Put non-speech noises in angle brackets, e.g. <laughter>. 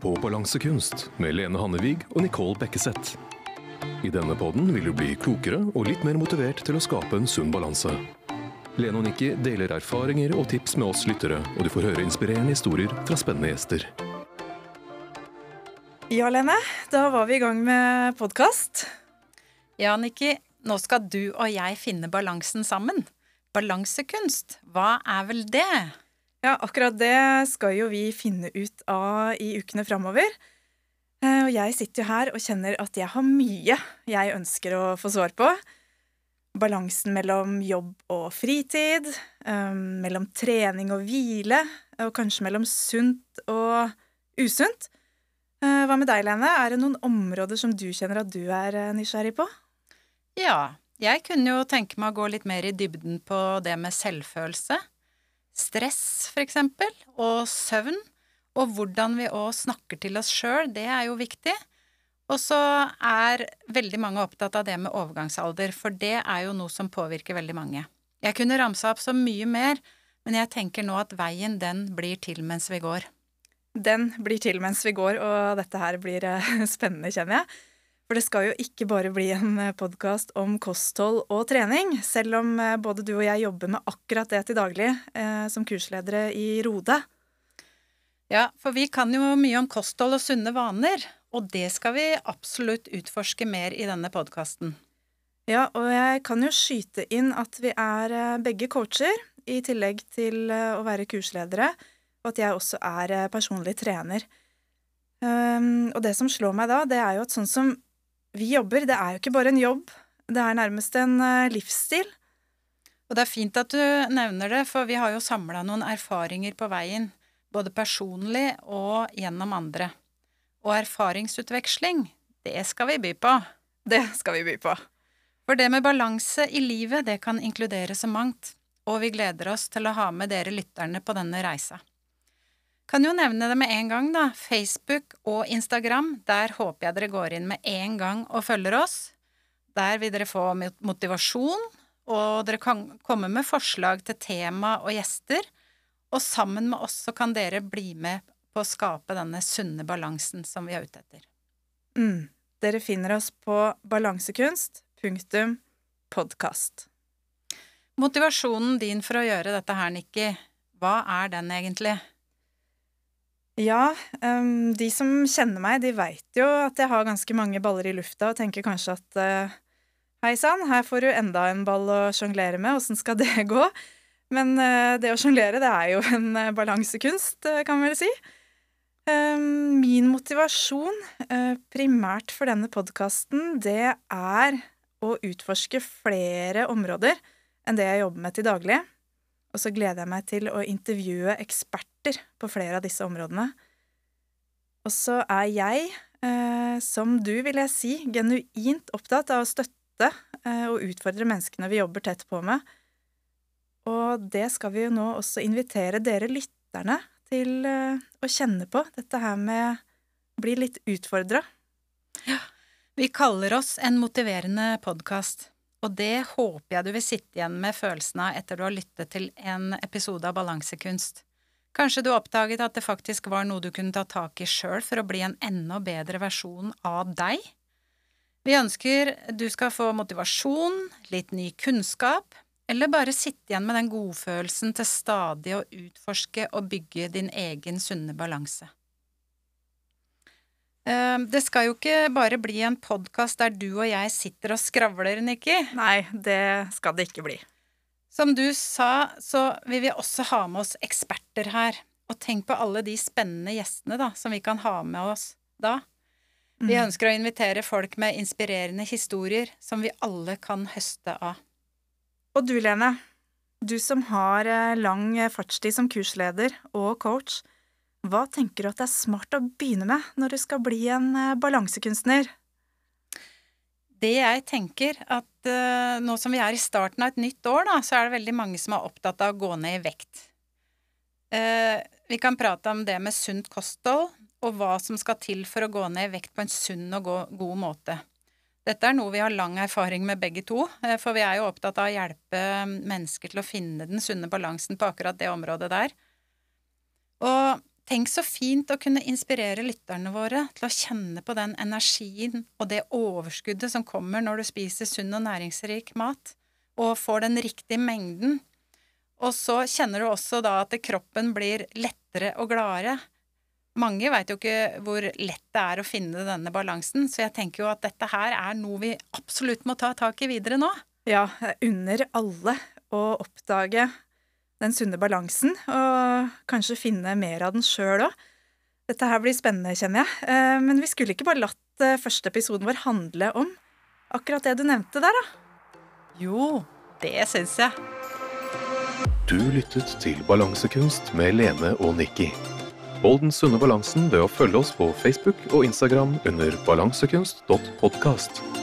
på Balansekunst med Lene Hannevig og Nicole Bekkeseth. I denne podden vil du bli klokere og litt mer motivert til å skape en sunn balanse. Lene og Nikki deler erfaringer og tips med oss lyttere, og du får høre inspirerende historier fra spennende gjester. Ja, Lene. Da var vi i gang med podkast. Ja, Nikki. Nå skal du og jeg finne balansen sammen. Balansekunst, hva er vel det? Ja, akkurat det skal jo vi finne ut av i ukene framover. Eh, og jeg sitter jo her og kjenner at jeg har mye jeg ønsker å få svar på. Balansen mellom jobb og fritid, eh, mellom trening og hvile, og kanskje mellom sunt og usunt. Eh, hva med deg, Lene? Er det noen områder som du kjenner at du er nysgjerrig på? Ja, jeg kunne jo tenke meg å gå litt mer i dybden på det med selvfølelse stress, for eksempel, og søvn. Og hvordan vi òg snakker til oss sjøl, det er jo viktig. Og så er veldig mange opptatt av det med overgangsalder, for det er jo noe som påvirker veldig mange. Jeg kunne ramsa opp så mye mer, men jeg tenker nå at veien, den blir til mens vi går. Den blir til mens vi går, og dette her blir eh, <laughs> spennende, kjenner jeg. For det skal jo ikke bare bli en eh, podkast om kosthold og trening, selv om eh, både du og jeg jobber med akkurat det til daglig eh, som kursledere i Rode. Ja, for vi kan jo mye om kosthold og sunne vaner, og det skal vi absolutt utforske mer i denne podkasten. Ja, og jeg kan jo skyte inn at vi er eh, begge coacher, i tillegg til å være kursledere, og at jeg også er personlig trener. Um, og det som slår meg da, det er jo at sånn som vi jobber, det er jo ikke bare en jobb. Det er nærmest en uh, livsstil. Og det er fint at du nevner det, for vi har jo samla noen erfaringer på veien, både personlig og gjennom andre. Og erfaringsutveksling, det skal vi by på. Det skal vi by på. For det med balanse i livet, det kan inkludere så mangt, og vi gleder oss til å ha med dere lytterne på denne reisa. Kan jo nevne det med en gang, da. Facebook og Instagram. Der håper jeg dere går inn med en gang og følger oss. Der vil dere få motivasjon, og dere kan komme med forslag til tema og gjester. Og sammen med oss så kan dere bli med på å skape denne sunne balansen som vi er ute etter. Mm. Dere finner oss på balansekunst.podkast. Motivasjonen din for å gjøre dette her, Nikki, hva er den egentlig? Ja, um, de som kjenner meg, de veit jo at jeg har ganske mange baller i lufta og tenker kanskje at uh, hei sann, her får du enda en ball å sjonglere med, åssen skal <laughs> det gå? Men uh, det å sjonglere, det er jo en uh, balansekunst, kan man vel si. Um, min motivasjon primært for denne podkasten, det er å utforske flere områder enn det jeg jobber med til daglig. Og så gleder jeg meg til å intervjue eksperter på flere av disse områdene. Og så er jeg, eh, som du, vil jeg si, genuint opptatt av å støtte eh, og utfordre menneskene vi jobber tett på med. Og det skal vi jo nå også invitere dere lytterne til eh, å kjenne på, dette her med å bli litt utfordra. Ja. Vi kaller oss en motiverende podkast. Og det håper jeg du vil sitte igjen med følelsen av etter du har lyttet til en episode av Balansekunst. Kanskje du oppdaget at det faktisk var noe du kunne ta tak i sjøl for å bli en enda bedre versjon av deg? Vi ønsker du skal få motivasjon, litt ny kunnskap, eller bare sitte igjen med den godfølelsen til stadig å utforske og bygge din egen sunne balanse. Ehm, det skal jo ikke bare bli en podkast der du og jeg sitter og skravler, Nikki. Nei, det skal det ikke bli. Som du sa, så vil vi også ha med oss eksperter her. Og tenk på alle de spennende gjestene da, som vi kan ha med oss da. Vi mm. ønsker å invitere folk med inspirerende historier som vi alle kan høste av. Og du, Lene. Du som har eh, lang fartstid som kursleder og coach. Hva tenker du at det er smart å begynne med når du skal bli en eh, balansekunstner? Det jeg tenker, at uh, nå som vi er i starten av et nytt år, da, så er det veldig mange som er opptatt av å gå ned i vekt. Uh, vi kan prate om det med sunt kosthold, og hva som skal til for å gå ned i vekt på en sunn og god måte. Dette er noe vi har lang erfaring med begge to, for vi er jo opptatt av å hjelpe mennesker til å finne den sunne balansen på akkurat det området der. Og Tenk så fint å kunne inspirere lytterne våre til å kjenne på den energien og det overskuddet som kommer når du spiser sunn og næringsrik mat, og får den riktige mengden. Og så kjenner du også da at kroppen blir lettere og gladere. Mange veit jo ikke hvor lett det er å finne denne balansen, så jeg tenker jo at dette her er noe vi absolutt må ta tak i videre nå. Ja, under alle å oppdage den sunne balansen, og kanskje finne mer av den sjøl òg. Dette her blir spennende, kjenner jeg. Eh, men vi skulle ikke bare latt eh, første episoden vår handle om akkurat det du nevnte der, da? Jo, det syns jeg. Du lyttet til Balansekunst med Lene og Nikki. Hold den sunne balansen ved å følge oss på Facebook og Instagram under balansekunst.podkast.